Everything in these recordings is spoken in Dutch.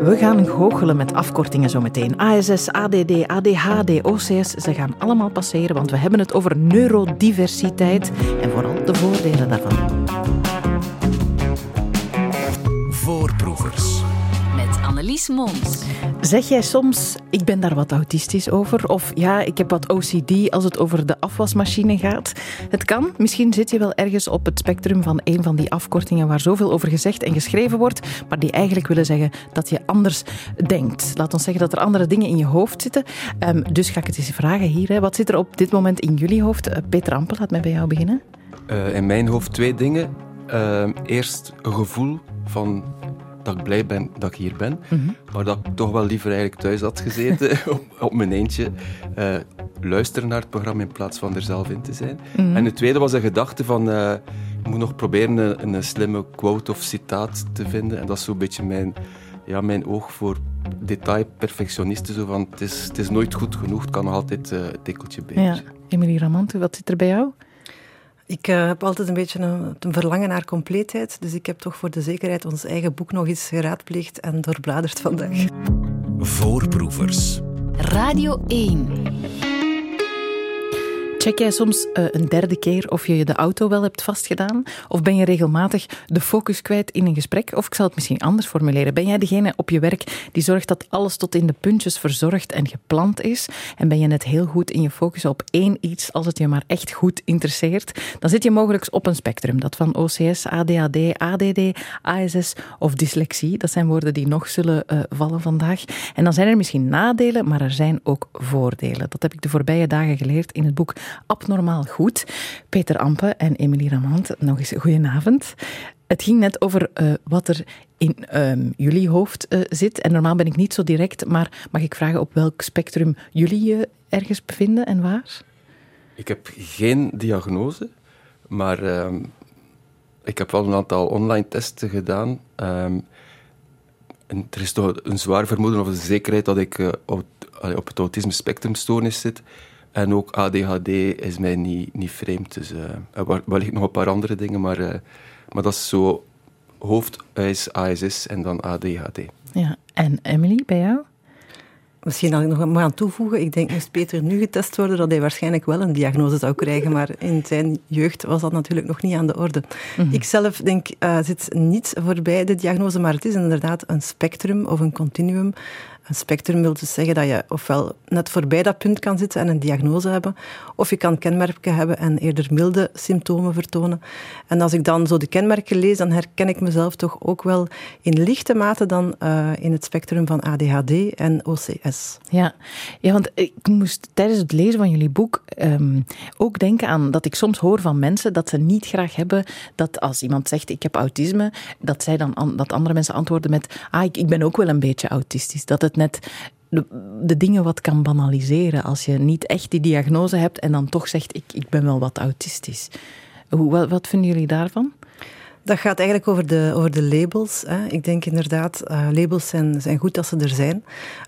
We gaan goochelen met afkortingen zometeen. ASS, ADD, ADHD, OCS, ze gaan allemaal passeren, want we hebben het over neurodiversiteit en vooral de voordelen daarvan. Voorproevers. Annelies Mons. Zeg jij soms, ik ben daar wat autistisch over? Of ja, ik heb wat OCD als het over de afwasmachine gaat? Het kan. Misschien zit je wel ergens op het spectrum van een van die afkortingen waar zoveel over gezegd en geschreven wordt, maar die eigenlijk willen zeggen dat je anders denkt. Laat ons zeggen dat er andere dingen in je hoofd zitten. Um, dus ga ik het eens vragen hier. Hè. Wat zit er op dit moment in jullie hoofd? Uh, Peter Ampel, laat mij bij jou beginnen. Uh, in mijn hoofd twee dingen. Uh, eerst een gevoel van dat ik blij ben dat ik hier ben. Mm -hmm. Maar dat ik toch wel liever eigenlijk thuis had gezeten, op, op, mijn eentje. Uh, luisteren naar het programma in plaats van er zelf in te zijn. Mm -hmm. En het tweede was een gedachte van... Uh, ik moet nog proberen een, een, slimme quote of citaat te vinden. En dat is zo'n beetje mijn, ja, mijn oog voor detailperfectionisten. Zo van, het is, het is nooit goed genoeg, het kan nog altijd uh, een tikkeltje beter. Ja. Emilie Ramantu, wat zit er bij jou? Ik uh, heb altijd een beetje een, een, verlangen naar compleetheid, dus ik heb toch voor de zekerheid ons eigen boek nog eens geraadpleegd en doorbladerd vandaag. Voorproevers. Radio 1. Check jij soms uh, een derde keer of je de auto wel hebt vastgedaan? Of ben je regelmatig de focus kwijt in een gesprek? Of ik zal het misschien anders formuleren. Ben jij degene op je werk die zorgt dat alles tot in de puntjes verzorgd en gepland is? En ben je net heel goed in je focus op één iets als het je maar echt goed interesseert? Dan zit je mogelijk op een spectrum. Dat van OCS, ADHD, ADD, ASS of dyslexie. Dat zijn woorden die nog zullen uh, vallen vandaag. En dan zijn er misschien nadelen, maar er zijn ook voordelen. Dat heb ik de voorbije dagen geleerd in het boek Abnormaal Goed. Peter Ampe en Emilie Ramant, nog eens goedenavond. Het ging net over uh, wat er in um, jullie hoofd uh, zit. En normaal ben ik niet zo direct, maar mag ik vragen op welk spectrum jullie je ergens bevinden en waar? Ik heb geen diagnose, maar uh, ik heb wel een aantal online testen gedaan. Um, en er is toch een zwaar vermoeden of een zekerheid dat ik uh, op, op het autisme spectrumstoornis zit. En ook ADHD is mij niet, niet vreemd. Dus uh, wellicht nog een paar andere dingen, maar, uh, maar dat is zo hoofd is ASS en dan ADHD. Ja, en Emily, bij jou? Misschien dat ik nog maar aan toevoegen. Ik denk, moest Peter nu getest worden, dat hij waarschijnlijk wel een diagnose zou krijgen. Maar in zijn jeugd was dat natuurlijk nog niet aan de orde. Mm -hmm. Ik zelf denk, uh, zit niet voorbij de diagnose, maar het is inderdaad een spectrum of een continuum. Een spectrum wil dus zeggen dat je ofwel net voorbij dat punt kan zitten en een diagnose hebben, of je kan kenmerken hebben en eerder milde symptomen vertonen. En als ik dan zo de kenmerken lees, dan herken ik mezelf toch ook wel in lichte mate dan uh, in het spectrum van ADHD en OCS. Ja, ja want ik moest tijdens het lezen van jullie boek um, ook denken aan dat ik soms hoor van mensen dat ze niet graag hebben dat als iemand zegt ik heb autisme, dat, zij dan, dat andere mensen antwoorden met ah, ik, ik ben ook wel een beetje autistisch. Dat het net de, dingen wat kan banaliseren als je niet echt die diagnose hebt en dan toch zegt ik, ik ben wel wat autistisch. Hoe, wat vinden jullie daarvan? Dat gaat eigenlijk over de, over de labels. Hè. Ik denk inderdaad, uh, labels zijn, zijn goed als ze er zijn.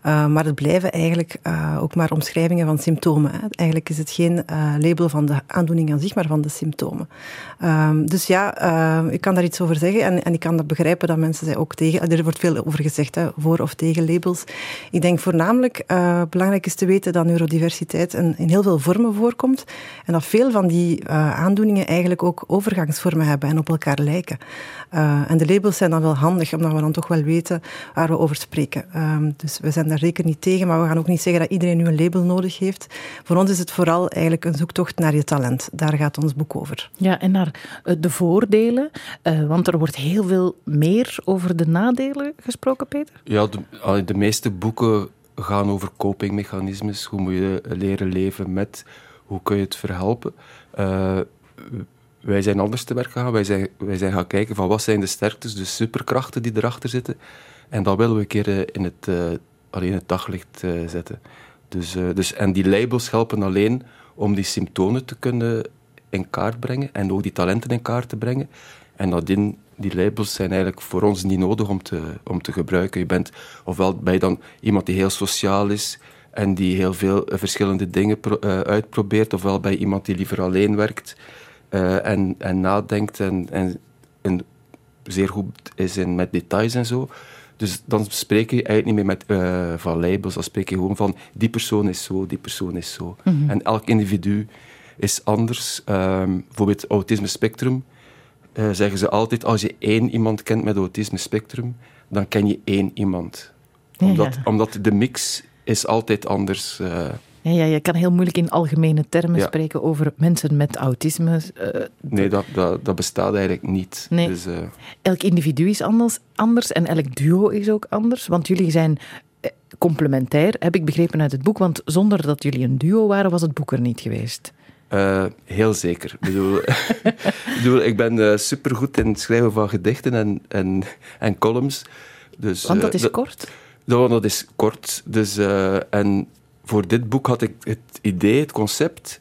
Uh, maar het blijven eigenlijk uh, ook maar omschrijvingen van symptomen. Eigenlijk is het geen label van de aandoening aan zich, maar van de symptomen. Ehm, dus ja, ik kan daar iets over zeggen. En, en ik kan dat begrijpen dat mensen zich ook tegen... Er wordt veel over gezegd, hè, voor of tegen labels. Ik denk voornamelijk, belangrijk is te weten dat neurodiversiteit in, in heel veel vormen voorkomt. En dat veel van die aandoeningen eigenlijk ook overgangsvormen hebben en op elkaar lijken. Uh, en de labels zijn dan wel handig, omdat we dan toch wel weten waar we over spreken. Um, dus we zijn daar zeker niet tegen, maar we gaan ook niet zeggen dat iedereen nu een label nodig heeft. Voor ons is het vooral eigenlijk een zoektocht naar je talent. Daar gaat ons boek over. Ja, en naar de voordelen, uh, want er wordt heel veel meer over de nadelen gesproken, Peter? Ja, de, de meeste boeken gaan over copingmechanismes. Hoe moet je leren leven met, hoe kun je het verhelpen? Uh, wij zijn anders te werk gegaan. Wij zijn, wij zijn gaan kijken van wat zijn de sterktes, de superkrachten die erachter zitten. En dat willen we een keer in het, uh, alleen het daglicht uh, zetten. Dus, dus, en die labels helpen alleen om die symptomen te kunnen in kaart brengen en ook die talenten in kaart te brengen. En nadien, die labels zijn eigenlijk voor ons niet nodig om te, om te gebruiken. Je bent, ofwel je dan iemand die heel sociaal is en die heel veel verschillende dingen pro, uitprobeert, ofwel bij iemand die liever alleen werkt. Uh, en, en nadenkt en, en, en, zeer goed is in met details en zo. Dus dan spreek je eigenlijk niet meer met, eh, van labels, dan spreek je gewoon van die persoon is zo, die persoon is zo. En elk individu is anders. Ehm, bijvoorbeeld autisme spectrum, eh, zeggen ze altijd, als je één iemand kent met autisme spectrum, dan ken je één iemand. Omdat, ja. omdat de mix is altijd anders. eh. Ja, ja, je kan heel moeilijk in algemene termen Ja. spreken over mensen met autisme. Eh, nee, dat, dat, dat bestaat eigenlijk niet. Nee. Dus, eh, elk individu is anders, anders en elk duo is ook anders. Want jullie zijn eh, complementair, heb ik begrepen uit het boek. Want zonder dat jullie een duo waren, was het boek er niet geweest. Heel zeker. Ik bedoel, ik, bedoel, ik ben supergoed in het schrijven van gedichten en, en, en columns. Dus, Want dat is kort. Dat, dat is kort. Dus, en voor dit boek had ik het idee, het concept.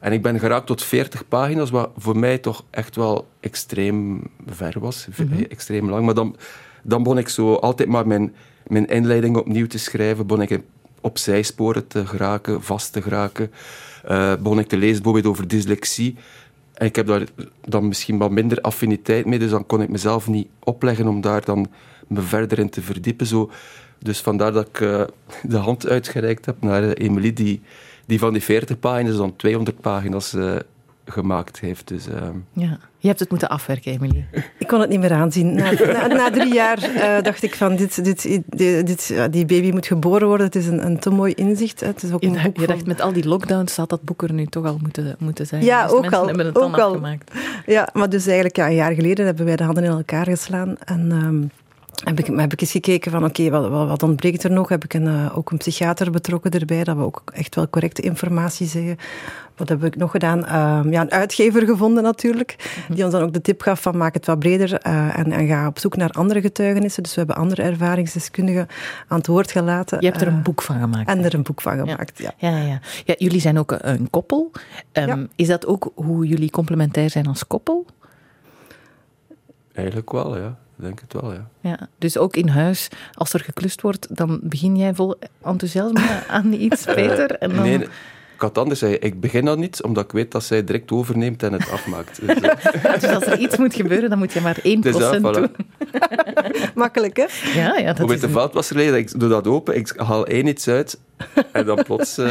En ik ben geraakt tot 40 pagina's, wat voor mij toch echt wel extreem ver was. v- Extreem lang. Maar dan, dan begon ik zo altijd maar mijn, mijn inleiding opnieuw te schrijven. Begon ik op zijsporen te geraken, vast te geraken. Eh, begon ik te lezen bijvoorbeeld over dyslexie. En ik heb daar dan misschien wat minder affiniteit mee, dus dan kon ik mezelf niet opleggen om daar dan me verder in te verdiepen. Zo. Dus vandaar dat ik eh, de hand uitgereikt heb naar eh, Emily, die, die van die 40 pagina's dan 200 pagina's eh, gemaakt heeft. Dus, eh, Ja. Je hebt het moeten afwerken, Emily. Ik kon het niet meer aanzien. Na, na, na drie jaar eh, dacht ik van, dit, dit, dit, ja, die baby moet geboren worden. Het is een, een te mooi inzicht. Het is ook Je, een dacht- je van- dacht, met al die lockdowns had dat boek er nu toch al moeten, moeten zijn. Ja, Dus ook mensen al, hebben het ook al. afgemaakt. Ja, maar dus eigenlijk ja, een jaar geleden hebben wij de handen in elkaar geslaan. En ehm, heb, ik, heb ik eens gekeken van, oké, wat, wat, wat ontbreekt er nog? Heb ik een, eh, ook een psychiater betrokken erbij, dat we ook echt wel correcte informatie zeggen. Wat heb ik nog gedaan? Ehm, ja, een uitgever gevonden natuurlijk, die ons dan ook de tip gaf van maak het wat breder eh, en, en ga op zoek naar andere getuigenissen. Dus we hebben andere ervaringsdeskundigen aan het woord gelaten. Je hebt er een eh, boek van gemaakt. En er een boek van gemaakt, ja. Ja, ja. ja, jullie zijn ook een, koppel. Ehm, Ja. Is dat ook hoe jullie complementair zijn als koppel? eigenlijk wel, ja. Ik denk het wel, ja. Ja. Dus ook in huis, als er geklust wordt, dan begin jij vol enthousiasme aan iets, Peter? En dan... Nee, ik had anders zeggen. Ik begin dan niet, omdat ik weet dat zij direct overneemt en het afmaakt. Dus, als er iets moet gebeuren, dan moet je maar 1% dus ja, voilà. doen. Makkelijk, hè? Ja, ja, dat Hoe is met de een- vaatwasserleden, ik doe dat open, ik haal één iets uit en dan plots eh,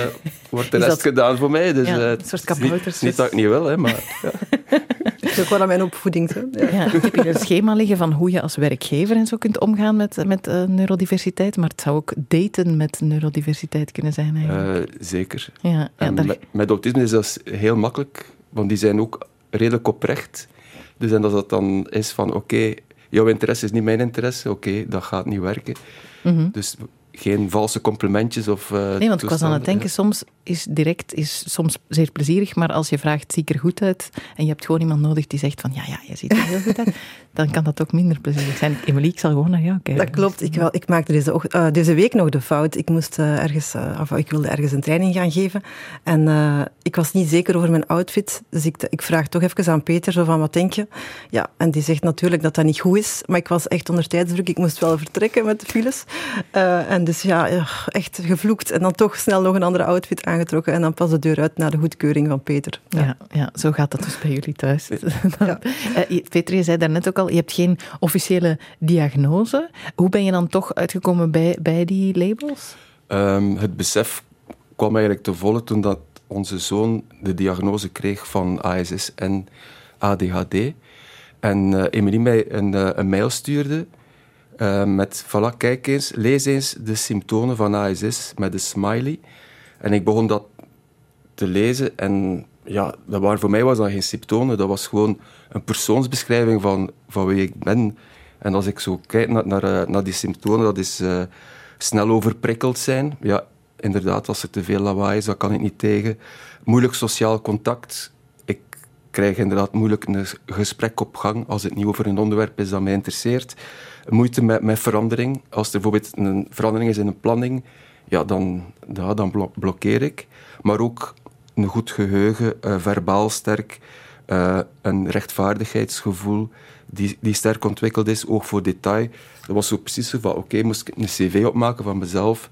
wordt de rest dat- gedaan voor mij. Dus, Ja, eh, een soort is niet-. Niet dat ik niet wil, hè, maar ja. Dat is ook wel aan mijn opvoeding. Zo. Ja. Ja, ik heb hier een schema liggen van hoe je als werkgever en zo kunt omgaan met, met eh, neurodiversiteit. Maar het zou ook daten met neurodiversiteit kunnen zijn. Eigenlijk. Eh, zeker. ja, ja, En daar- met, met autisme is dat heel makkelijk, want die zijn ook redelijk oprecht. Dus en als dat dan is van, oké, jouw interesse is niet mijn interesse, oké, dat gaat niet werken. Mhm. Dus geen valse complimentjes of eh, Nee, want ik was aan het denken, soms is direct is soms zeer plezierig, maar als je vraagt, zie ik er goed uit? En je hebt gewoon iemand nodig die zegt van, ja, ja, je ziet er heel goed uit. Dan kan dat ook minder plezierig zijn. Emily, ik zal gewoon naar jou kijken. Dat klopt. Ik, wel, ik maakte deze, eh, deze week nog de fout. Ik, moest, eh, ergens, eh, of, ik wilde ergens een training gaan geven. En ik was niet zeker over mijn outfit. Dus ik, ik vraag toch even aan Peter, zo van, wat denk je? Ja, en die zegt natuurlijk dat dat niet goed is. Maar ik was echt onder tijdsdruk. Ik moest wel vertrekken met de files. En dus ja, echt gevloekt. En dan toch snel nog een andere outfit aangetrokken. En dan pas de deur uit naar de goedkeuring van Peter. Ja, ja, zo gaat dat dus bij jullie thuis. Ja. Peter, je zei daarnet ook al, je hebt geen officiële diagnose. Hoe ben je dan toch uitgekomen bij, bij die labels? Ehm, het besef kwam eigenlijk te volle toen dat onze zoon de diagnose kreeg van ASS en ADHD. En eh Emilie mij een, eh, een mail stuurde eh, met, voilà, kijk eens, lees eens de symptomen van ASS met een smiley. En ik begon dat te lezen en ja, dat waren, voor mij was dat geen symptomen, dat was gewoon een persoonsbeschrijving van, van wie ik ben. En als ik zo kijk naar, naar, eh, naar die symptomen, dat is eh, snel overprikkeld zijn. Ja, inderdaad, als er te veel lawaai is, dat kan ik niet tegen. Moeilijk sociaal contact. Ik krijg inderdaad moeilijk een gesprek op gang als het niet over een onderwerp is dat mij interesseert. Moeite met, met verandering. Als er bijvoorbeeld een verandering is in een planning, ja, dan, ja, dan blo- blokkeer ik. Maar ook een goed geheugen, eh, verbaal sterk, eh, een rechtvaardigheidsgevoel die, die sterk ontwikkeld is, oog voor detail. Dat was zo precies zo van, oké, moest ik een cv opmaken van mezelf,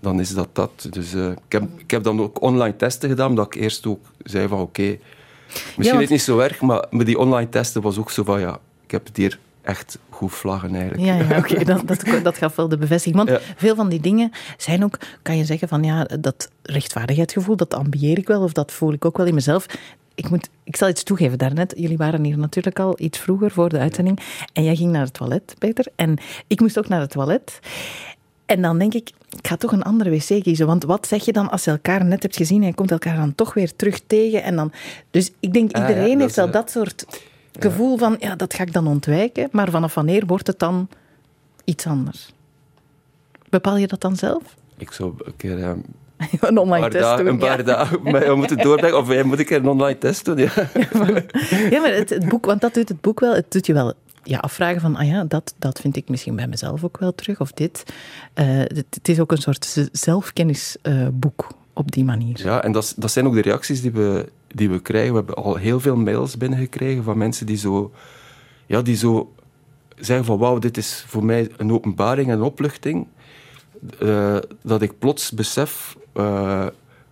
dan is dat dat. Dus eh, ik, heb, ik heb dan ook online testen gedaan, omdat ik eerst ook zei van, oké, misschien want- is het niet zo erg, maar met die online testen was ook zo van, ja, ik heb het hier echt goed vlaggen eigenlijk. Ja, ja oké, dat, dat, dat gaf wel de bevestiging. Want veel van die dingen zijn ook, kan je zeggen van ja, dat rechtvaardigheidsgevoel, dat ambieer ik wel of dat voel ik ook wel in mezelf. Ik, moet, ik zal iets toegeven daarnet. Jullie waren hier natuurlijk al iets vroeger voor de uitzending. En jij ging naar het toilet, Peter. En ik moest ook naar het toilet. En dan denk ik, ik ga toch een andere wc kiezen. Want wat zeg je dan als je elkaar net hebt gezien en je komt elkaar dan toch weer terug tegen? En dan, dus ik denk, Ah, ja, iedereen heeft wel eh, dat soort gevoel van, ja, dat ga ik dan ontwijken. Maar vanaf wanneer wordt het dan iets anders? Bepaal je dat dan zelf? Ik zou een keer eh, Een online test dagen, doen, een paar ja. dagen we moeten doorbrengen. Of jij moet een keer een online test doen. Ja. Ja, maar het, het boek, want dat doet het boek wel. Het doet je wel ja, afvragen van, ah ja, dat, dat vind ik misschien bij mezelf ook wel terug. Of dit. Eh, het, het is ook een soort zelfkennisboek op die manier. Ja, en dat zijn ook de reacties die we, die we krijgen. We hebben al heel veel mails binnengekregen van mensen die zo, ja, die zo zeggen van wauw, dit is voor mij een openbaring en een opluchting. Eh, dat ik plots besef eh,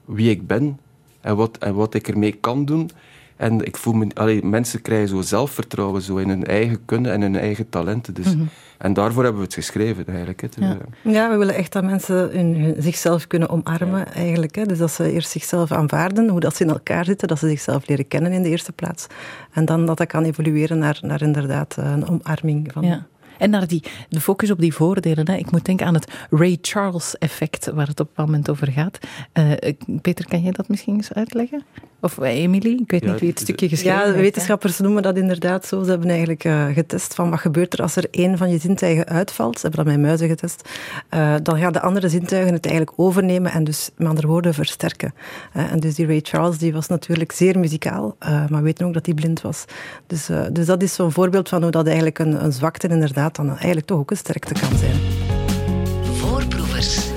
wie ik ben en wat, en wat ik ermee kan doen. En ik voel me, allee, mensen krijgen zo zelfvertrouwen zo in hun eigen kunnen en hun eigen talenten. Dus, En daarvoor hebben we het geschreven eigenlijk. Hè. Ja. eh, Ja, we willen echt dat mensen hun, hun- zichzelf kunnen omarmen, eigenlijk. Hè. Dus dat ze eerst zichzelf aanvaarden, hoe dat ze in elkaar zitten, dat ze zichzelf leren kennen in de eerste plaats. En dan dat dat kan evolueren naar, naar inderdaad eh, een omarming van... Ja. En naar die, de focus op die voordelen. Hè. Ik moet denken aan het Ray Charles-effect, waar het op een bepaald moment over gaat. Eh, Peter, kan jij dat misschien eens uitleggen? Of eh, Emily? Ik weet Ja, niet wie het stukje geschreven Ja, heeft. hè. wetenschappers noemen dat inderdaad zo. Ze hebben eigenlijk eh, getest van wat gebeurt er als er één van je zintuigen uitvalt. Ze hebben dat met muizen getest. Eh, dan gaan de andere zintuigen het eigenlijk overnemen en dus met andere woorden versterken. En dus die Ray Charles die was natuurlijk zeer muzikaal, eh, maar we weten ook dat hij blind was. Dus, eh, dus dat is zo'n voorbeeld van hoe dat eigenlijk een, een zwakte inderdaad dan eigenlijk toch ook een sterkte kan zijn. Voorproevers.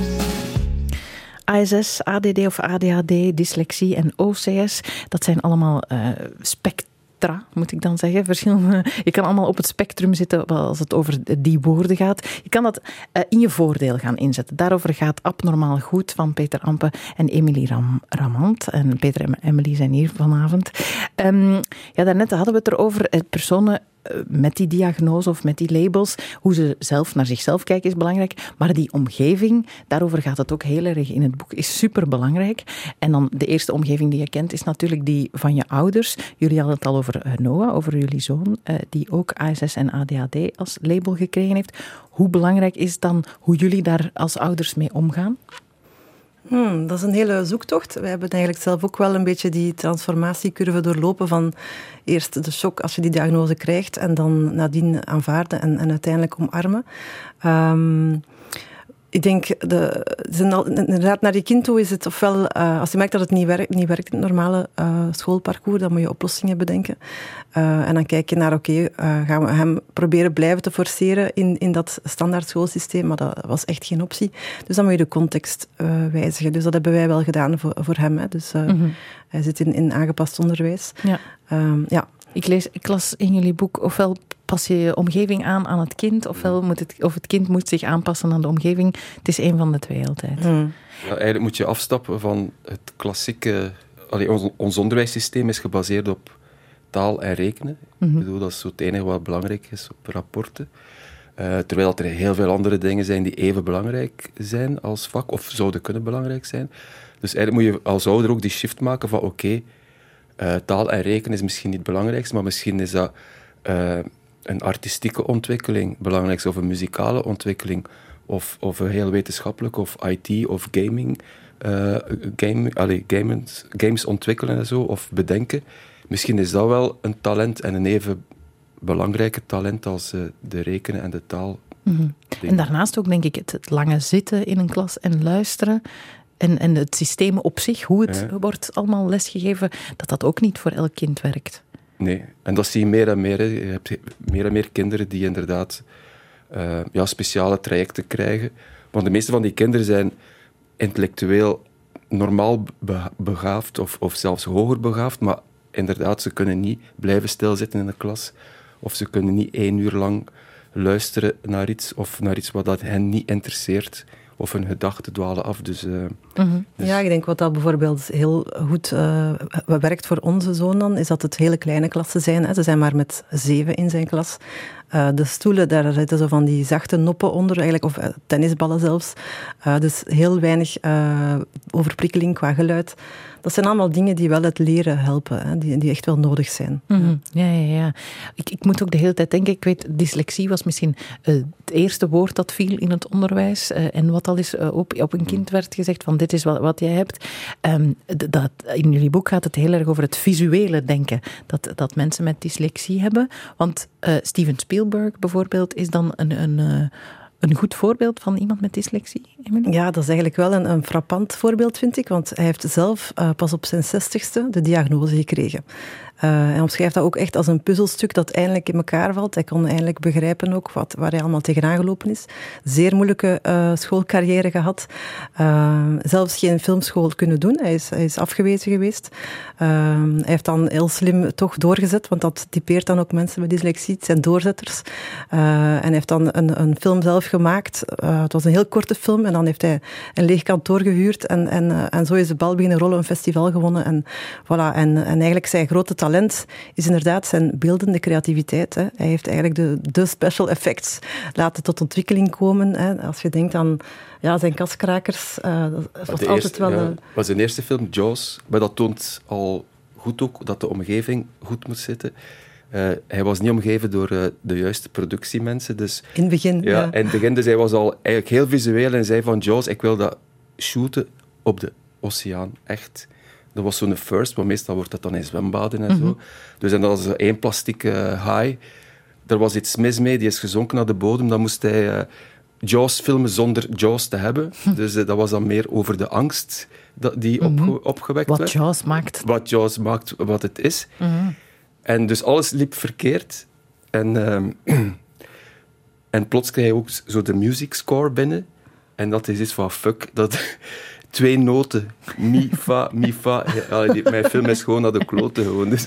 ASS, ADD of ADHD, dyslexie en OCS, dat zijn allemaal eh, spectra, moet ik dan zeggen. Verschillende, je kan allemaal op het spectrum zitten als het over die woorden gaat. Je kan dat eh, in je voordeel gaan inzetten. Daarover gaat Abnormaal Goed van Peter Ampe en Emily Ram Ramant. En Peter en Emily zijn hier vanavond. Ehm, ja, daarnet hadden we het erover, personen met die diagnose of met die labels, hoe ze zelf naar zichzelf kijken is belangrijk, maar die omgeving, daarover gaat het ook heel erg in het boek, is super belangrijk. En dan de eerste omgeving die je kent is natuurlijk die van je ouders. Jullie hadden het al over eh, Noah, over jullie zoon, eh, die ook ASS en ADHD als label gekregen heeft. Hoe belangrijk is dan hoe jullie daar als ouders mee omgaan? Hmm, dat is een hele zoektocht. Wij hebben eigenlijk zelf ook wel een beetje die transformatiecurve doorlopen van eerst de shock als je die diagnose krijgt en dan nadien aanvaarden en, en uiteindelijk omarmen. Ehm, ik denk, de, inderdaad, naar je kind toe is het ofwel, eh, als je merkt dat het niet werkt, niet werkt in het normale eh, schoolparcours, dan moet je oplossingen bedenken. Eh, en dan kijk je naar, oké, gaan we hem proberen blijven te forceren in, in dat standaard schoolsysteem, maar dat was echt geen optie. Dus dan moet je de context wijzigen. Dus dat hebben wij wel gedaan voor, voor hem. Hè. Dus eh, hij zit in, in aangepast onderwijs. Ja. Ehm, ja. Ik, lees, ik las in jullie boek, ofwel pas je je omgeving aan aan het kind, ofwel moet het, of het kind moet zich aanpassen aan de omgeving. Het is een van de twee altijd. Hmm. Ja, eigenlijk moet je afstappen van het klassieke... Allee, ons, ons onderwijssysteem is gebaseerd op taal en rekenen. Ik bedoel, dat is zo het enige wat belangrijk is op rapporten. Eh, terwijl dat er heel veel andere dingen zijn die even belangrijk zijn als vak, of zouden kunnen belangrijk zijn. Dus eigenlijk moet je als ouder ook die shift maken van oké, eh, taal en rekenen is misschien niet het belangrijkste, maar misschien is dat eh, een artistieke ontwikkeling belangrijkste, of een muzikale ontwikkeling, of, of een heel wetenschappelijk, of IT, of gaming, eh, game, games, games ontwikkelen en zo, of bedenken. Misschien is dat wel een talent en een even belangrijke talent als eh, de rekenen en de taal. En daarnaast ook, denk ik, het, het lange zitten in een klas en luisteren. En, en het systeem op zich, hoe het Ja. wordt allemaal lesgegeven, dat dat ook niet voor elk kind werkt. Nee, en dat zie je meer en meer. Je hebt meer en meer kinderen die inderdaad eh, ja, speciale trajecten krijgen. Want de meeste van die kinderen zijn intellectueel normaal be- begaafd of, of zelfs hoger begaafd, maar inderdaad, ze kunnen niet blijven stilzitten in de klas. Of ze kunnen niet één uur lang luisteren naar iets of naar iets wat dat hen niet interesseert. Of hun gedachten dwalen af. Dus, eh, dus- Ja, ik denk wat dat bijvoorbeeld heel goed eh, werkt voor onze zoon dan, is dat het hele kleine klassen zijn. Hè. Ze zijn maar met zeven in zijn klas. Uh, de stoelen, daar zitten zo van die zachte noppen onder, eigenlijk, of uh, tennisballen zelfs. Uh, dus heel weinig overprikkeling qua geluid. Dat zijn allemaal dingen die wel het leren helpen, hè, die, die echt wel nodig zijn. -hmm. Ja, ja, ja. Ik, ik moet ook de hele tijd denken, ik weet, dyslexie was misschien het eerste woord dat viel in het onderwijs. en wat al eens op, op een kind werd gezegd, van dit is wat, wat jij hebt. Um, dat, in jullie boek gaat het heel erg over het visuele denken. Dat, dat mensen met dyslexie hebben. Want Steven Spielberg bijvoorbeeld is dan een, een, een goed voorbeeld van iemand met dyslexie? Ja, dat is eigenlijk wel een, een frappant voorbeeld, vind ik. Want hij heeft zelf uh, pas op zijn zestigste de diagnose gekregen. Uh, hij omschrijft dat ook echt als een puzzelstuk dat eindelijk in elkaar valt. Hij kon eindelijk begrijpen ook wat, waar hij allemaal tegenaan gelopen is. Zeer moeilijke uh, schoolcarrière gehad. Uh, zelfs geen filmschool kunnen doen. Hij is, hij is afgewezen geweest. hij heeft dan heel slim toch doorgezet, want dat typeert dan ook mensen met dyslexie. Het zijn doorzetters. en hij heeft dan een, een film zelf gemaakt. het was een heel korte film en dan heeft hij een leeg kantoor gehuurd en, en, en zo is de bal beginnen rollen, een festival gewonnen. En, voilà. en, en eigenlijk zijn grote talent talent is inderdaad zijn beeldende creativiteit. Hè. Hij heeft eigenlijk de, de special effects laten tot ontwikkeling komen. Hè. Als je denkt aan ja, zijn kaskrakers, uh, dat was altijd wel... Ja, was zijn eerste film, Jaws, maar dat toont al goed ook dat de omgeving goed moet zitten. Uh, hij was niet omgeven door uh, de juiste productiemensen. Dus, in het begin, ja. In het begin, dus hij was al eigenlijk heel visueel en zei van Jaws, ik wil dat shooten op de oceaan. Echt dat was zo'n first, maar meestal wordt dat dan in zwembaden en zo. Mhm. Dus en dat was één plastic uh, haai. Er was iets mis mee, die is gezonken naar de bodem. Dan moest hij uh, Jaws filmen zonder Jaws te hebben. Dus uh, dat was dan meer over de angst dat, die mm opgewekt wat werd. Wat Jaws maakt. Wat Jaws maakt, wat het is. Mhm. En dus alles liep verkeerd. En, ehm, en plots kreeg je ook zo de music score binnen. En dat is iets van fuck. Dat, twee noten. Mi, fa, mi, fa. Ja, mijn film is gewoon naar de kloten. Gewoon. Dus.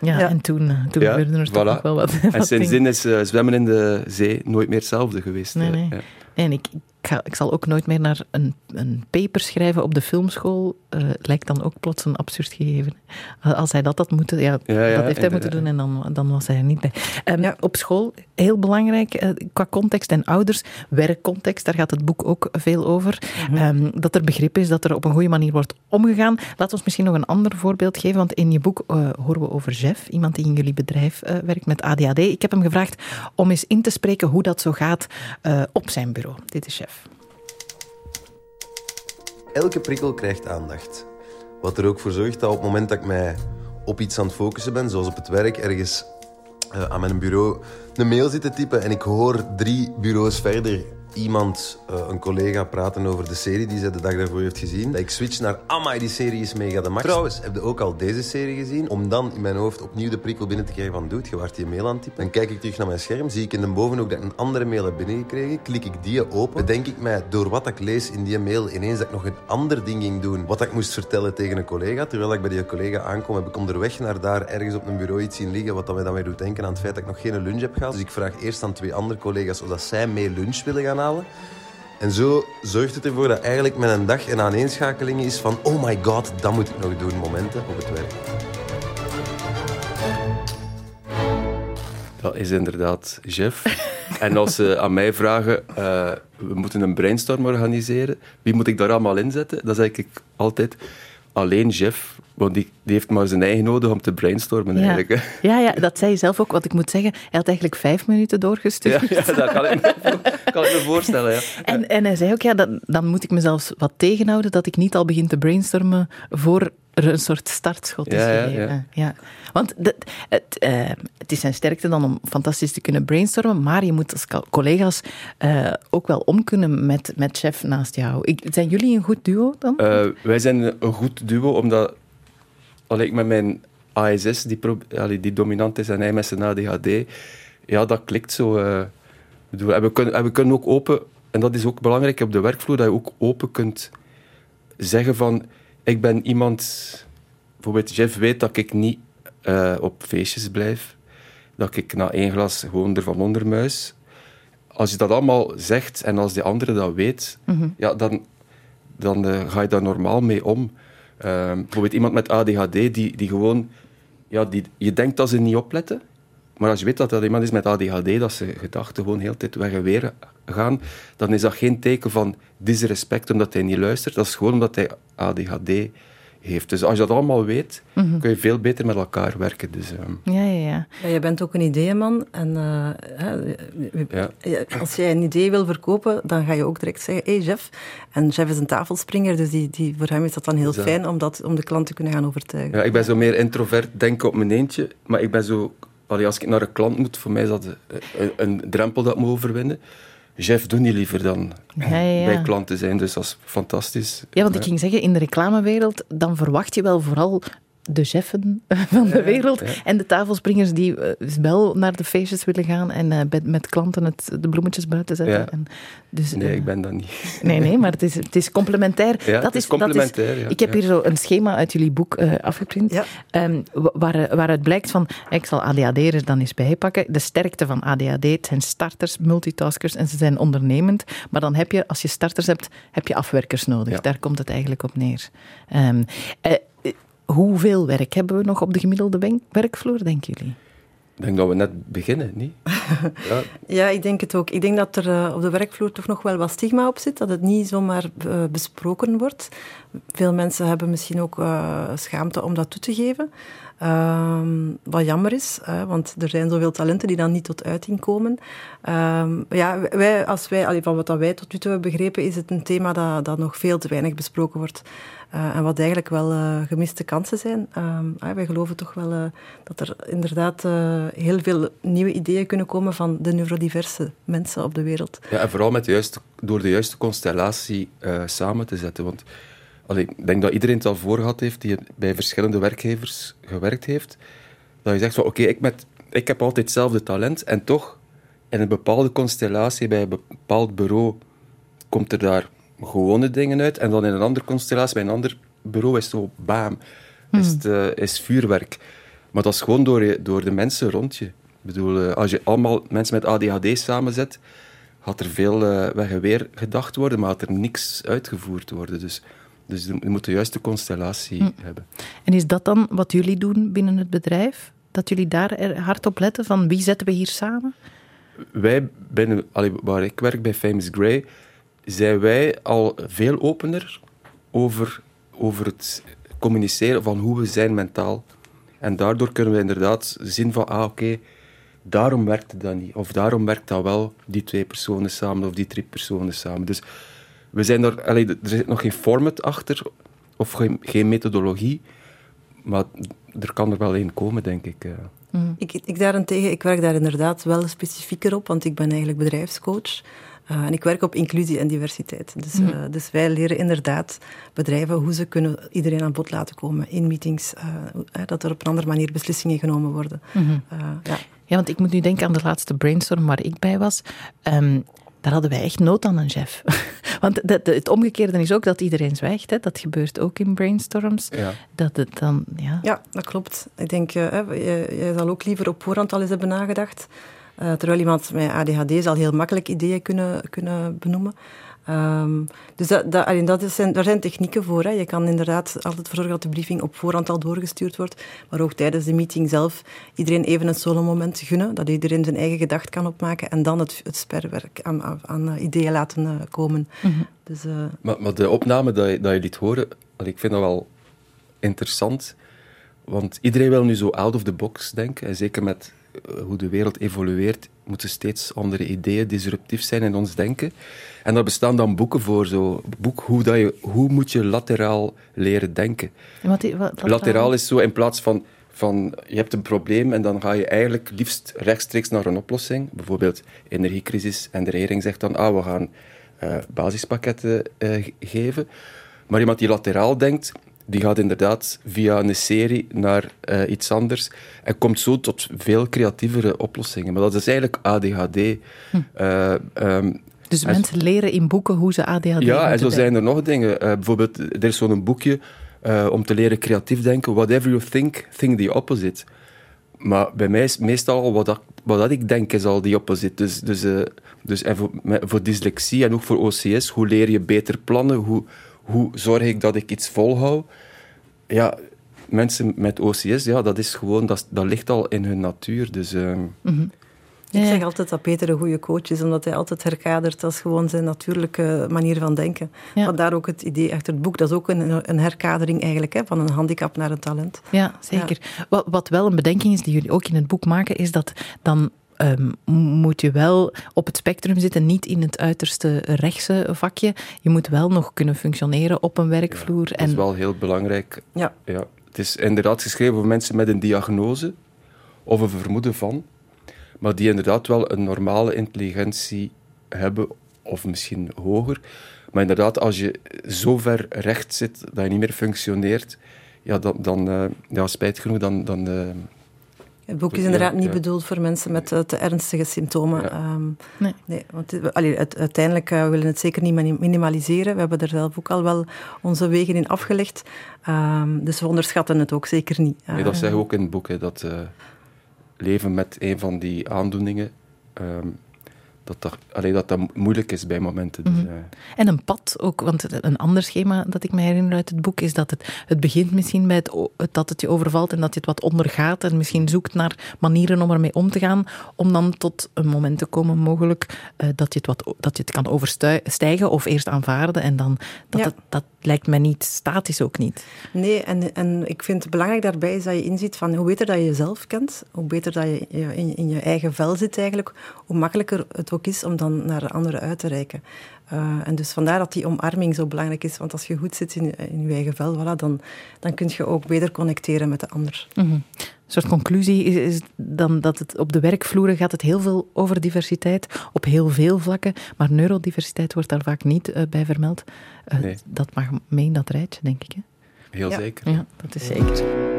Ja, ja, en toen, eh, toen ja, gebeurde er voilà. toch wel wat. En sindsdien is uh, zwemmen in de zee nooit meer hetzelfde geweest. Nee, nee. Ja. En ik, ik, zal ook nooit meer naar een, een paper schrijven op de filmschool. Uh, lijkt dan ook plots een absurd gegeven. Als hij dat had moeten, ja, dat heeft hij moeten doen en dan, dan was hij er niet bij. Um, op school, heel belangrijk uh, qua context en ouders, werkcontext, daar gaat het boek ook veel over. Mm -hmm. um, dat er begrip is, dat er op een goede manier wordt omgegaan. Laat ons misschien nog een ander voorbeeld geven, want in je boek uh, horen we over Jeff, iemand die in jullie bedrijf werkt met ADHD. Ik heb hem gevraagd om eens in te spreken hoe dat zo gaat op zijn bureau. Dit is Jeff. Elke prikkel krijgt aandacht. Wat er ook voor zorgt dat op het moment dat ik mij op iets aan het focussen ben, zoals op het werk, ergens uh, aan mijn bureau een mail zit te typen en ik hoor drie bureaus verder iemand, uh, een collega, praten over de serie die ze de dag daarvoor heeft gezien. Dat ik switch naar, amai, die serie is mega de max. Trouwens, heb je ook al deze serie gezien? Om dan in mijn hoofd opnieuw de prikkel binnen te krijgen van, doet, je waart die mail aan typen. Dan kijk ik terug naar mijn scherm, zie ik in de boven ook dat ik een andere mail heb binnengekregen. Klik ik die open, bedenk ik mij, door wat ik lees in die mail, ineens dat ik nog een ander ding ging doen. Wat ik moest vertellen tegen een collega. Terwijl ik bij die collega aankom, heb ik onderweg naar daar ergens op een bureau iets zien liggen, wat dat mij dan weer doet denken aan het feit dat ik nog geen lunch heb gehad. Dus ik vraag eerst aan twee andere collega's of dat zij mee lunch willen gaan halen. En zo zorgt het ervoor dat eigenlijk mijn dag een aaneenschakeling is van oh my god, dat moet ik nog doen, momenten op het werk. Dat is inderdaad Jeff. en als ze aan mij vragen, uh, we moeten een brainstorm organiseren, wie moet ik daar allemaal inzetten? Dan zeg ik altijd, alleen Jeff, want die, die, heeft maar zijn eigen nodig om te brainstormen ja. eigenlijk. Ja, ja, dat zei je zelf ook. Wat ik moet zeggen, hij had eigenlijk vijf minuten doorgestuurd. Ja, ja dat kan ik, me, kan ik me voorstellen. Ja. En, en hij zei ook, ja, dan, dan moet ik mezelf wat tegenhouden dat ik niet al begin te brainstormen voor er een soort startschot is ja, gegeven. Ja, ja. Want het, uh, het is zijn sterkte dan om fantastisch te kunnen brainstormen, maar je moet als collega's uh, ook wel om kunnen met, met chef naast jou. Ik, zijn jullie een goed duo dan? Uh, wij zijn een goed duo, omdat allee, ik met mijn ASS, die, allee, die dominant is, en hij met zijn ADHD, ja, dat klikt zo. Uh, bedoel, en, we kunnen, en we kunnen ook open, en dat is ook belangrijk op de werkvloer, dat je ook open kunt zeggen van, ik ben iemand, bijvoorbeeld Jeff weet dat ik niet uh, op feestjes blijf, dat ik na één glas gewoon ervan ondermuis. Als je dat allemaal zegt en als die andere dat weet, mm -hmm. ja, dan, dan uh, ga je daar normaal mee om. Um, bijvoorbeeld iemand met ADHD die, die gewoon... Ja, die, je denkt dat ze niet opletten, Maar als je weet dat dat iemand is met ADHD, dat ze gedachten gewoon heel de tijd weg en weer gaan, dan is dat geen teken van disrespect omdat hij niet luistert. Dat is gewoon omdat hij ADHD heeft. Dus als je dat allemaal weet, Mhm. kun je veel beter met elkaar werken. Dus, ehm, Ja, ja, ja. Ja, je bent ook een ideeënman. En eh, Ja. als jij een idee wil verkopen, dan ga je ook direct zeggen: Hé hey Jeff. En Jeff is een tafelspringer, dus die, die, voor hem is dat dan heel fijn om, dat, om de klant te kunnen gaan overtuigen. ja, ik ben zo meer introvert, denken op mijn eentje. Maar ik ben zo... allee, als ik naar een klant moet, voor mij is dat een, een drempel dat ik moet overwinnen. Jeff, doe niet liever dan Ja, ja, ja. bij klanten zijn. Dus dat is fantastisch. Ja, want ik ging zeggen, in de reclamewereld, dan verwacht je wel vooral de cheffen van de wereld ja. en de tafelspringers die eh, wel naar de feestjes willen gaan en eh, met, met klanten het, de bloemetjes buiten zetten. Ja. En dus, Nee, eh, ik ben dat niet. nee, nee, maar het is, het is complementair. Ja, dat het is is, dat complementair, ja. ik heb Ja. hier zo een schema uit jullie boek eh, afgeprint, Ja. ehm, wa- waar, waaruit blijkt van, ik zal ADHD'ers dan eens bijpakken, de sterkte van ADHD, het zijn starters, multitaskers en ze zijn ondernemend, maar dan heb je, als je starters hebt, heb je afwerkers nodig. Ja. Daar komt het eigenlijk op neer. Ehm, eh, eh, hoeveel werk hebben we nog op de gemiddelde werkvloer, denken jullie? Ik denk dat we net beginnen, niet? Ja, Ja, ik denk het ook. Ik denk dat er eh, op de werkvloer toch nog wel wat stigma op zit, dat het niet zomaar eh, besproken wordt. Veel mensen hebben misschien ook eh, schaamte om dat toe te geven. Ehm, wat jammer is, eh, want er zijn zoveel talenten die dan niet tot uiting komen. Ehm, ja, wij, als wij, van wat wij tot nu toe hebben begrepen, is het een thema dat, dat nog veel te weinig besproken wordt. Eh, en wat eigenlijk wel eh, gemiste kansen zijn. Ehm, wij geloven toch wel eh, dat er inderdaad heel veel nieuwe ideeën kunnen komen van de neurodiverse mensen op de wereld. Ja, en vooral met door de juiste constellatie samen te zetten. Want allee, ik denk dat iedereen het al voor gehad heeft die bij verschillende werkgevers gewerkt heeft. Dat je zegt van oké, ik met ik heb altijd hetzelfde talent en toch in een bepaalde constellatie bij een bepaald bureau komt er daar gewone dingen uit en dan in een andere constellatie bij een ander bureau is het zo bam, is, het, eh, is vuurwerk. Maar dat is gewoon door, je, door de mensen rond je. Ik bedoel, eh, als je allemaal mensen met ADHD samenzet, gaat er veel eh, weg en weer gedacht worden, maar gaat er niks uitgevoerd worden. Dus, dus je moet de juiste constellatie hebben. En is dat dan wat jullie doen binnen het bedrijf? Dat jullie daar hard op letten van wie zetten we hier samen? Wij binnen, waar ik werk bij Famous Grey, zijn wij al veel opener over, over het communiceren van hoe we zijn mentaal. En daardoor kunnen we inderdaad zien van, ah oké, daarom werkt dat niet. Of daarom werkt dat wel, die twee personen samen of die drie personen samen. Dus we zijn er, allee, er zit nog geen format achter of geen, geen methodologie, maar er kan er wel één komen, denk ik. eh. Ik, ik daarentegen, ik werk daar inderdaad wel specifieker op, want ik ben eigenlijk bedrijfscoach. Uh, en ik werk op inclusie en diversiteit. Dus, uh, dus wij leren inderdaad bedrijven hoe ze kunnen iedereen aan bod laten komen in meetings. Uh, dat er op een andere manier beslissingen genomen worden. Mm -hmm. ja. ja, want ik moet nu denken aan de laatste brainstorm waar ik bij was. Um, daar hadden wij echt nood aan een chef. Want de, de, het omgekeerde is ook dat iedereen zwijgt. Hè. Dat gebeurt ook in brainstorms. Ja. Dat het dan, ja. ja, dat klopt. Ik denk, uh, jij, jij zal ook liever op voorhand al eens hebben nagedacht. Uh, terwijl iemand met ADHD zal heel makkelijk ideeën kunnen, kunnen benoemen. Um, dus dat, dat, allee, dat zijn, daar zijn technieken voor. Hè. Je kan inderdaad altijd voor zorgen dat de briefing op voorhand al doorgestuurd wordt. Maar ook tijdens de meeting zelf iedereen even een solo-moment gunnen. Dat iedereen zijn eigen gedacht kan opmaken. En dan het, het sperwerk aan, aan, aan ideeën laten uh, komen. Mhm. Mm -hmm. dus, uh, maar, maar, de opname dat je, dat je liet horen, ik vind dat wel interessant. Want iedereen wil nu zo out of the box denken. En zeker met hoe de wereld evolueert, moeten steeds andere ideeën disruptief zijn in ons denken. En daar bestaan dan boeken voor, zo boek hoe, dat je, hoe moet je lateraal leren denken. Wat, wat, lateraal? lateraal is zo in plaats van, van je hebt een probleem en dan ga je eigenlijk liefst rechtstreeks naar een oplossing. Bijvoorbeeld energiecrisis en de regering zegt dan, ah, we gaan uh, basispakketten uh, geven. Maar iemand die lateraal denkt, die gaat inderdaad via een serie naar uh, iets anders en komt zo tot veel creatievere oplossingen. Maar dat is eigenlijk ADHD. Hm. Uh, um, dus mensen leren in boeken hoe ze ADHD Ja, en zo zijn er nog dingen. Uh, bijvoorbeeld, er is zo'n boekje om te leren creatief denken. Whatever you think, think the opposite. Maar bij mij is meestal wat, dat, wat dat ik denk, is al die opposite. Dus, dus, dus en voor, voor dyslexie en ook voor OCS, hoe leer je beter plannen? Hoe, hoe zorg ik dat ik iets volhoud? Ja, mensen met OCS, ja, dat is gewoon, dat, dat ligt al in hun natuur. Dus ehm, Ik Ja. zeg altijd dat Peter een goede coach is, omdat hij altijd herkadert als gewoon zijn natuurlijke manier van denken. Ja. Vandaar ook het idee achter het boek. Dat is ook een, een herkadering eigenlijk, hè, van een handicap naar een talent. Ja, zeker. Wat, wat wel een bedenking is die jullie ook in het boek maken, is dat dan ehm, moet je wel op het spectrum zitten, niet in het uiterste rechtse vakje. Je moet wel nog kunnen functioneren op een werkvloer. dat is wel heel belangrijk. Ja. Ja, het is inderdaad geschreven voor mensen met een diagnose of een vermoeden van, maar die inderdaad wel een normale intelligentie hebben, of misschien hoger. Maar inderdaad, als je zo ver recht zit dat je niet meer functioneert, ja, dan, dan eh, ja, spijt genoeg, dan, dan eh, Het boek is Ja, inderdaad niet ja. bedoeld voor mensen met eh, te ernstige symptomen. Ja. Ehm, Nee. nee, want het- allee, het- uiteindelijk eh, willen we het zeker niet mini- minimaliseren. We hebben er zelf ook al wel onze wegen in afgelegd. Ehm, dus we onderschatten het ook zeker niet. Nee, dat zeggen we ook in het boek, hè, dat eh, leven met een van die aandoeningen, ehm, dat, dat, allee, dat dat moeilijk is bij momenten. Dus, Mhm. eh, En een pad ook, want een ander schema dat ik me herinner uit het boek is dat het, het begint misschien bij het, dat het je overvalt en dat je het wat ondergaat en misschien zoekt naar manieren om ermee om te gaan, om dan tot een moment te komen mogelijk eh, dat, je het wat, dat je het kan overstijgen of eerst aanvaarden en dan, dat, Ja. het, dat lijkt mij niet statisch ook niet. Nee, en, en ik vind het belangrijk daarbij is dat je inziet van hoe beter dat je jezelf kent, hoe beter dat je je in, in je eigen vel zit eigenlijk, hoe makkelijker het ook is om dan naar de anderen uit te reiken. Eh, en dus vandaar dat die omarming zo belangrijk is, want als je goed zit in, in je eigen vel, voilà, dan, dan kun je ook beter connecteren met de ander. Mhm. Een soort conclusie is, is dan dat het op de werkvloeren gaat het heel veel over diversiteit, op heel veel vlakken, maar neurodiversiteit wordt daar vaak niet eh, bij vermeld. Eh, Nee. Dat mag mee in dat rijtje, denk ik. Hè? heel Ja. zeker. Ja, dat is zeker.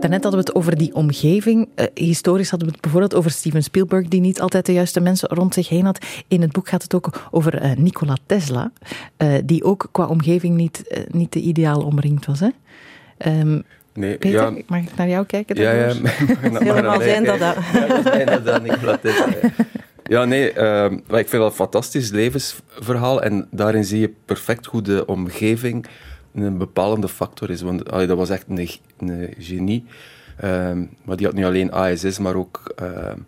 Daarnet hadden we het over die omgeving. Eh, historisch hadden we het bijvoorbeeld over Steven Spielberg, die niet altijd de juiste mensen rond zich heen had. In het boek gaat het ook over eh, Nikola Tesla, eh, die ook qua omgeving niet, niet de ideaal omringd was. Hè? Ehm, Nee, Peter, ja, mag ik naar jou kijken? ja, ja, mag Helemaal zijn dat, hè. Ja, dat dat, Nicola Tesla, ja. Ja, nee, ehm, maar ik vind dat een fantastisch levensverhaal en daarin zie je perfect hoe de omgeving een bepalende factor is. Want allee, dat was echt een, een genie. Ehm, maar die had niet alleen ASS, maar ook ehm,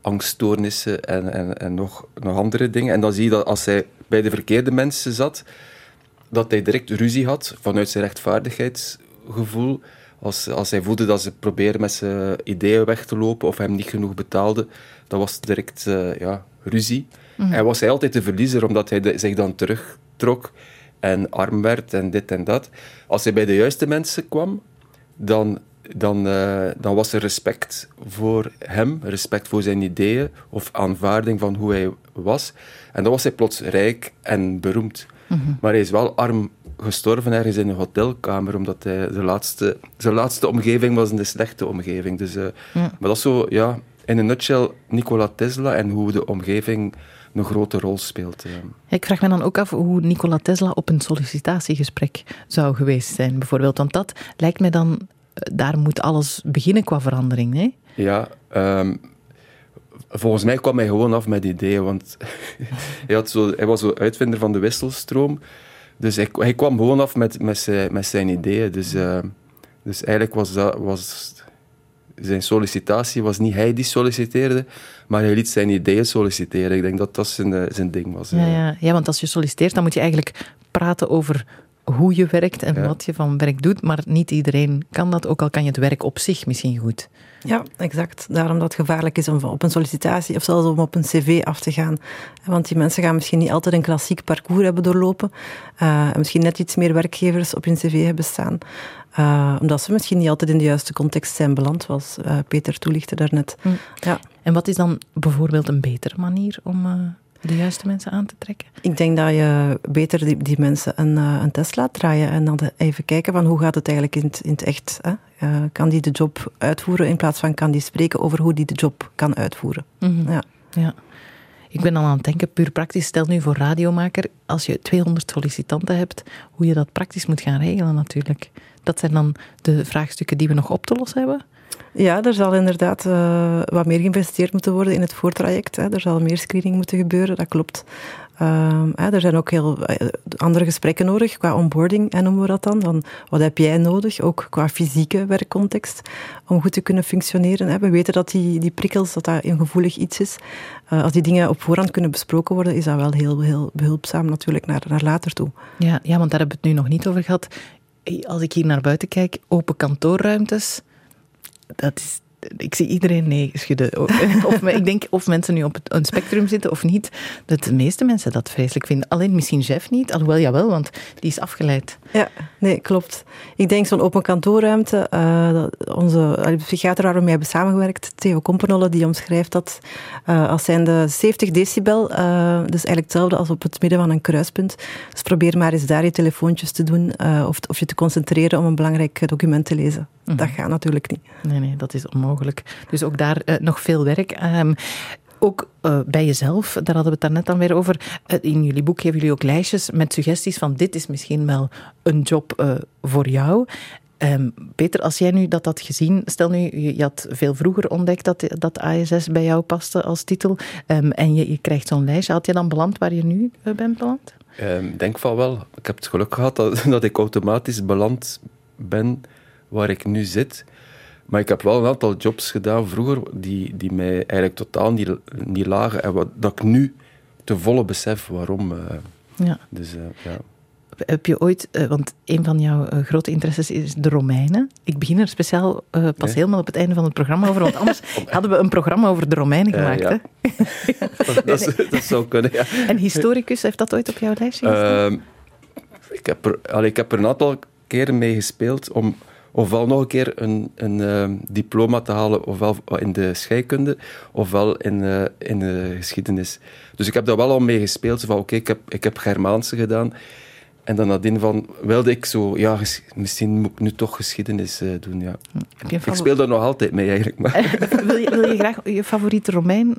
angststoornissen en, en, en nog, nog andere dingen. En dan zie je dat als hij bij de verkeerde mensen zat, dat hij direct ruzie had vanuit zijn rechtvaardigheidsgevoel. Als, als hij voelde dat ze probeerden met zijn ideeën weg te lopen of hem niet genoeg betaalden, dan was direct eh, ja, ruzie. En was hij altijd de verliezer, omdat hij de- zich dan terugtrok en arm werd en dit en dat. Als hij bij de juiste mensen kwam, dan, dan, eh, dan was er respect voor hem, respect voor zijn ideeën of aanvaarding van hoe hij was. En dan was hij plots rijk en beroemd. Maar hij is wel arm gestorven ergens in een hotelkamer, omdat hij de laatste, zijn laatste omgeving was een slechte omgeving. Dus, eh, Maar dat is zo, ja, in een nutshell Nikola Tesla en hoe de omgeving een grote rol speelt. ik vraag me dan ook af hoe Nikola Tesla op een sollicitatiegesprek zou geweest zijn, bijvoorbeeld. Want dat lijkt me dan, eh, daar moet alles beginnen qua verandering. Nee? Ja, ehm, volgens mij kwam hij gewoon af met ideeën, want hij, had zo, hij was zo uitvinder van de wisselstroom. Dus hij, hij kwam gewoon af met, met, zijn, met zijn ideeën. Dus, ehm, dus eigenlijk was dat... Was, zijn sollicitatie was niet hij die solliciteerde, maar hij liet zijn ideeën solliciteren. Ik denk dat dat zijn, eh, zijn ding was. Ja, eh. ja. ja, want als je solliciteert, dan moet je eigenlijk praten over hoe je werkt en Ja. wat je van werk doet. Maar niet iedereen kan dat, ook al kan je het werk op zich misschien goed. Ja, exact. Daarom dat het gevaarlijk is om op een sollicitatie of zelfs om op een cv af te gaan. Want die mensen gaan misschien niet altijd een klassiek parcours hebben doorlopen. eh, en misschien net iets meer werkgevers op hun cv hebben staan. eh, omdat ze misschien niet altijd in de juiste context zijn beland, zoals eh, Peter toelichtte daarnet. Hm. Ja. En wat is dan bijvoorbeeld een betere manier om eh, de juiste mensen aan te trekken? Ik denk dat je beter die, die mensen een, eh, een test laat draaien en dan even kijken van hoe gaat het eigenlijk in het, in het echt. Hè? Eh, kan die de job uitvoeren in plaats van kan die spreken over hoe die de job kan uitvoeren. Mhm. Ja. Ja. Ik ben dan aan het denken, puur praktisch, stel nu voor radiomaker, als je 200 sollicitanten hebt, hoe je dat praktisch moet gaan regelen natuurlijk. Dat zijn dan de vraagstukken die we nog op te lossen hebben. Ja, er zal inderdaad eh, wat meer geïnvesteerd moeten worden in het voortraject. Hè. Er zal meer screening moeten gebeuren, dat klopt. Ehm, er zijn ook heel eh, andere gesprekken nodig qua onboarding, en noemen we dat dan. Van, wat heb jij nodig, ook qua fysieke werkcontext, om goed te kunnen functioneren. We weten dat die, die prikkels, dat dat een gevoelig iets is. Eh, als die dingen op voorhand kunnen besproken worden, is dat wel heel, heel behulpzaam natuurlijk naar, naar later toe. Ja, ja, want daar hebben we het nu nog niet over gehad. Als ik hier naar buiten kijk, open kantoorruimtes, dat is, ik zie iedereen nee schudden. Ik denk of mensen nu op een spectrum zitten of niet, dat de meeste mensen dat vreselijk vinden. Alleen misschien Jeff niet, alhoewel jawel, want die is afgeleid. Ja, nee, klopt. Ik denk zo'n open kantoorruimte, uh, onze de psychiater waar we mee hebben samengewerkt, Theo Kompenolle, die omschrijft dat uh, als zijnde 70 decibel, uh, dus eigenlijk hetzelfde als op het midden van een kruispunt. Dus probeer maar eens daar je telefoontjes te doen of, of je te concentreren om een belangrijk document te lezen. Dat mhm. gaat natuurlijk niet. Nee, nee, dat is onmogelijk. Dus ook daar nog veel werk. Ook uh, bij jezelf, daar hadden we het daarnet dan weer over. Uh, in jullie boek geven jullie ook lijstjes met suggesties van dit is misschien wel een job voor jou. Um, Peter, als jij nu dat had gezien, stel nu, je, had veel vroeger ontdekt dat, dat ASS bij jou paste als titel, um, en je, je krijgt zo'n lijstje, had je dan beland waar je nu bent beland? Ik denk van wel. Ik heb het geluk gehad dat ik automatisch beland ben waar ik nu zit. Maar ik heb wel een aantal jobs gedaan vroeger die, die mij eigenlijk totaal niet, niet lagen. En wat, dat ik nu te volle besef waarom. Uh, ja. Dus, uh, ja. Heb je ooit, uh, want een van jouw grote interesses is de Romeinen. Ik begin er speciaal pas helemaal op het einde van het programma over, want anders hadden we een programma over de Romeinen gemaakt. Ja. dat, dat, dat, zou kunnen, ja. En historicus, heeft dat ooit op jouw lijstje gestaan? Ehm, ik, heb er, allee, ik heb er een aantal keren mee gespeeld om ofwel nog een keer een, een uh, diploma te halen, ofwel in de scheikunde, ofwel in, uh, in de geschiedenis. Dus ik heb daar wel al mee gespeeld. Van oké, ik, heb, ik heb Germaanse gedaan. En dan nadien van, wilde ik zo, ja, misschien moet ik nu toch geschiedenis uh, doen, ja. Ik speel daar nog altijd mee, eigenlijk. Maar. wil, je, wil je graag je favoriete Romein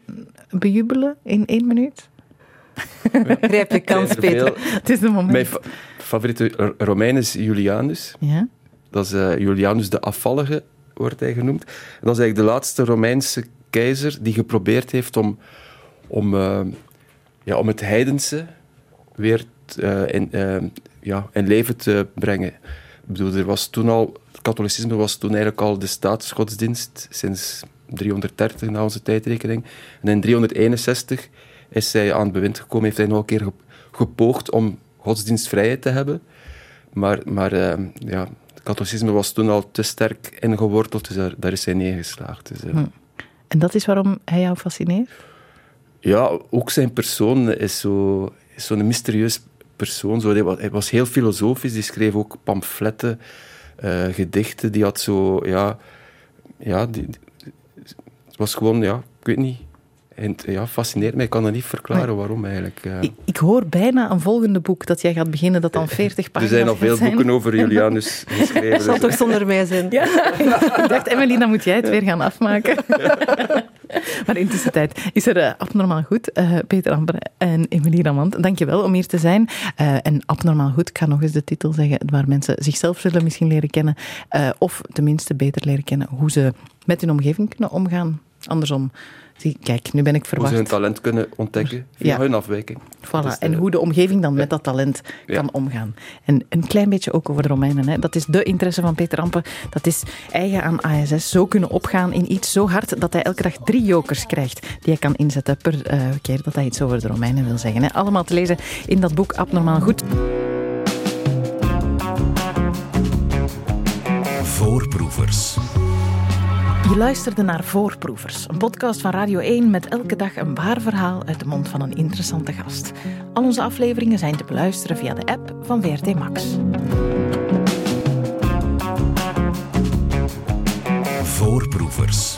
bejubelen in één minuut? Grijp je kans, Peter. Het is de moment. Mijn fa favoriete Romein is Julianus. Ja? Dat is Julianus de Afvallige, wordt hij genoemd. En dat is eigenlijk de laatste Romeinse keizer die geprobeerd heeft om, om, uh, ja, om het heidense weer uh, in, ja, in leven te brengen. Ik bedoel, er was toen al, het katholicisme was toen eigenlijk al de staatsgodsdienst sinds 330 na onze tijdrekening. En in 361 is hij aan het bewind gekomen, heeft hij nog een keer gepoogd om godsdienstvrijheid te hebben. Maar, maar ja, katholicisme was toen al te sterk ingeworteld, dus daar, daar is hij neergeslaagd. Dus, hm. En dat is waarom hij jou fascineert? Ja, ook zijn persoon is zo'n zo mysterieus persoon. Zo, hij, was, hij, was, heel filosofisch, die schreef ook pamfletten, uh, gedichten. Die had zo, ja... Ja, die, het was gewoon, ja, ik weet niet en ja, fascineert mij. Ik kan dat niet verklaren waarom eigenlijk. Ik, ik, hoor bijna een volgende boek dat jij gaat beginnen, dat dan 40 pagina's Er zijn al veel boeken over Julianus geschreven. Dat zal dus- toch zonder mij zijn? Ja. ik dacht, Emily, dan moet jij het weer gaan afmaken. maar in tussentijd is er uh, abnormaal goed. Uh, Peter Amber en Emilie Ramant, dankjewel om hier te zijn. Uh, en abnormaal goed, ik ga nog eens de titel zeggen, waar mensen zichzelf zullen misschien leren kennen. of tenminste beter leren kennen hoe ze met hun omgeving kunnen omgaan. Andersom Zie, kijk, nu ben ik verwacht. Hoe ze hun talent kunnen ontdekken via hun afwijking. Voilà. En hoe de omgeving dan met dat talent kan omgaan. En een klein beetje ook over de Romeinen. Hè. Dat is de interesse van Peter Ampe. Dat is eigen aan ASS. Zo kunnen opgaan in iets zo hard dat hij elke dag drie jokers krijgt die hij kan inzetten per uh, keer dat hij iets over de Romeinen wil zeggen. Hè. Allemaal te lezen in dat boek Abnormaal Goed. Voorproevers. Je luisterde naar Voorproevers, een podcast van Radio 1 met elke dag een waar verhaal uit de mond van een interessante gast. Al onze afleveringen zijn te beluisteren via de app van VRT Max. Voorproevers.